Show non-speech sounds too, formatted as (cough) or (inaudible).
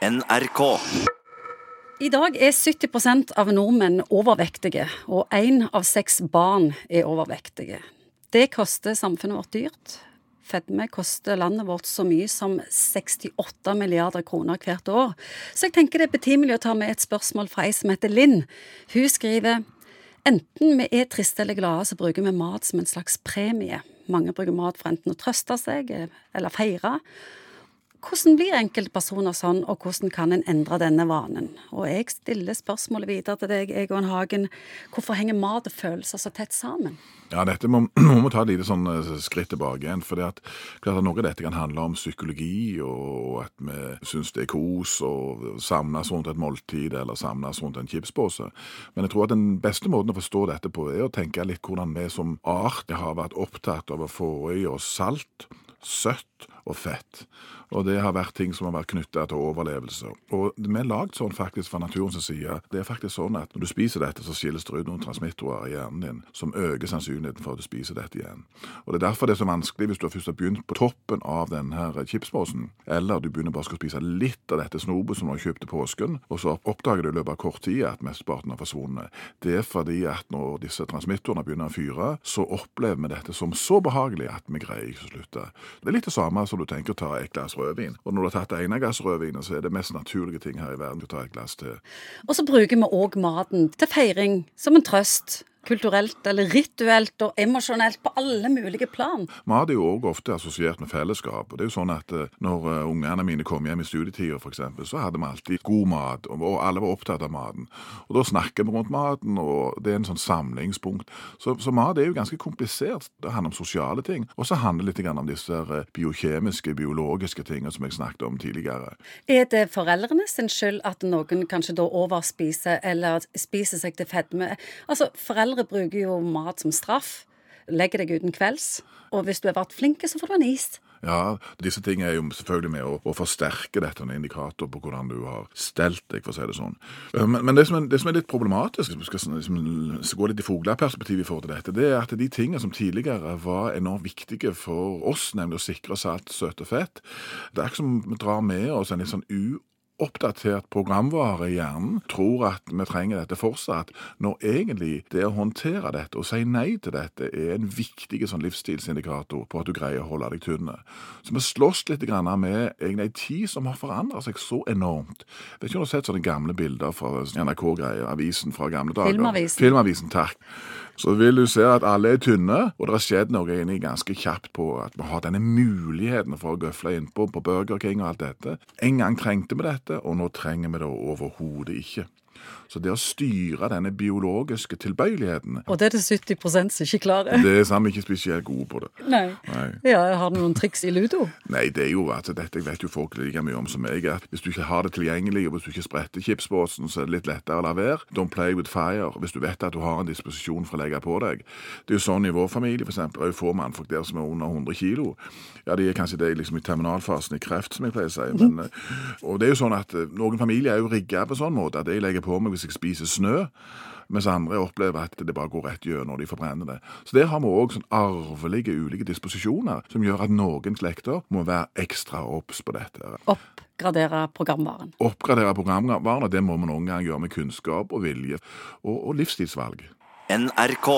NRK. I dag er 70% av nordmenn overvektige, og én av seks barn er overvektige. Det koster samfunnet vårt dyrt. Fedme koster landet vårt så mye som 68 milliarder kroner hvert år. Så jeg tenker det er betimelig å ta med et spørsmål fra ei som heter Linn. Hun skriver enten vi er triste eller glade, så bruker vi mat som en slags premie. Mange bruker mat for enten å trøste seg eller feire. Hvordan blir enkeltpersoner sånn, og hvordan kan en endre denne vanen? Og jeg stiller spørsmålet videre til deg, Egon Hagen. Hvorfor henger mat og følelser så tett sammen? Ja, dette må, (clears throat) må ta et lite sånn eh, skritt tilbake igjen. For det at, at noe av dette kan handle om psykologi, og at vi syns det er kos å samles rundt et måltid eller samles rundt en chipspose. Men jeg tror at den beste måten å forstå dette på, er å tenke litt hvordan vi som art har vært opptatt av å få i oss salt, søtt og fett. Og det har vært ting som har vært knytta til overlevelse. Og vi er lagd sånn faktisk fra naturens side. Det er faktisk sånn at når du spiser dette, så skilles det ut noen transmittorer i hjernen din som øker sannsynligheten for at du spiser dette igjen. Og Det er derfor det er så vanskelig hvis du først har begynt på toppen av denne chipsposen, eller du begynner bare å spise litt av dette snopet som du har kjøpt til påsken, og så oppdager du i løpet av kort tid at mesteparten har forsvunnet. Det er fordi at når disse transmittorene begynner å fyre, så opplever vi dette som så behagelig at vi greier ikke å slutte. Det er litt det samme som du tenker å ta et glass rødvin. Og når du har tatt ene glass rødvin, så er det mest naturlige ting her i verden å ta et glass til. Og så bruker vi òg maten til feiring, som en trøst kulturelt eller rituelt og emosjonelt på alle mulige plan. Mat er jo òg ofte assosiert med fellesskap. og det er jo sånn at eh, Når uh, ungene mine kom hjem i studietida, f.eks., så hadde vi alltid god mat, og alle var opptatt av maten. Og Da snakker vi rundt maten, og det er en sånn samlingspunkt. Så, så mat er jo ganske komplisert. Det handler om sosiale ting, og så handler det litt om disse eh, biokjemiske, biologiske tingene som jeg snakket om tidligere. Er det foreldrene sin skyld at noen kanskje da overspiser eller spiser seg til fedme? Altså, foreldre Foreldre bruker jo mat som straff. Legger deg uten kvelds. Og hvis du har vært flink, så får du en is. Ja, disse tingene er jo selvfølgelig med å, å forsterke dette en indikator på hvordan du har stelt deg, for å si det sånn. Eh, men, men det, som er, det, som er, litt problematisk, hvis vi skal liksom, gå litt i fugleperspektiv i forhold til dette, det er at de tingene som tidligere var enormt viktige for oss, nemlig å sikre salt, søt og fett, det er ikke som vi drar med oss en litt sånn u oppdatert programvare i hjernen tror at vi trenger dette fortsatt, når egentlig det å håndtere dette og si nei til dette er en viktig sånn livsstilsindikator på at du greier å holde deg tynn. Så vi slåss litt med egentlig en tid som har forandret seg så enormt. Jeg vet ikke om du har sett sånne gamle bilder fra NRK-greier, avisen fra gamle dager. Filmavisen. Filmavisen, takk så vil du se at alle er tynne, og det har skjedd noe inni ganske kjapt på at vi har denne muligheten for å gøfle innpå på Burger King og alt dette. En gang trengte vi dette, og nå trenger vi det overhodet ikke. Så det å styre denne biologiske tilbøyeligheten Og det er det 70 som ikke klarer? Det er sammen ikke spesielt gode på det. Nei. Nei. Ja, Har du noen triks i ludo? Nei, det er jo altså, dette vet jo folk like mye om som meg. at Hvis du ikke har det tilgjengelig, og hvis du ikke spretter chipsbåsen, så er det litt lettere å la være. Don't play with fire. Hvis du vet at du har en disposisjon for å legge på deg. Det er jo sånn i vår familie, eksempel. Det er jo få mannfolk der som er under 100 kilo. Ja, de er kanskje det liksom i terminalfasen i kreft, som jeg pleier å si. Men, mhm. og det er jo sånn at eh, noen familier er jo rigga på sånn måte at jeg legger på meg hvis jeg spiser snø. Mens andre opplever at det bare går rett gjennom, de forbrenner det. Så der har vi òg sånn arvelige ulike disposisjoner som gjør at noen slekter må være ekstra obs på dette. Oppgradere programvaren. Oppgradere programvaren, og det må vi noen gang gjøre med kunnskap og vilje og, og livsstilsvalg. NRK.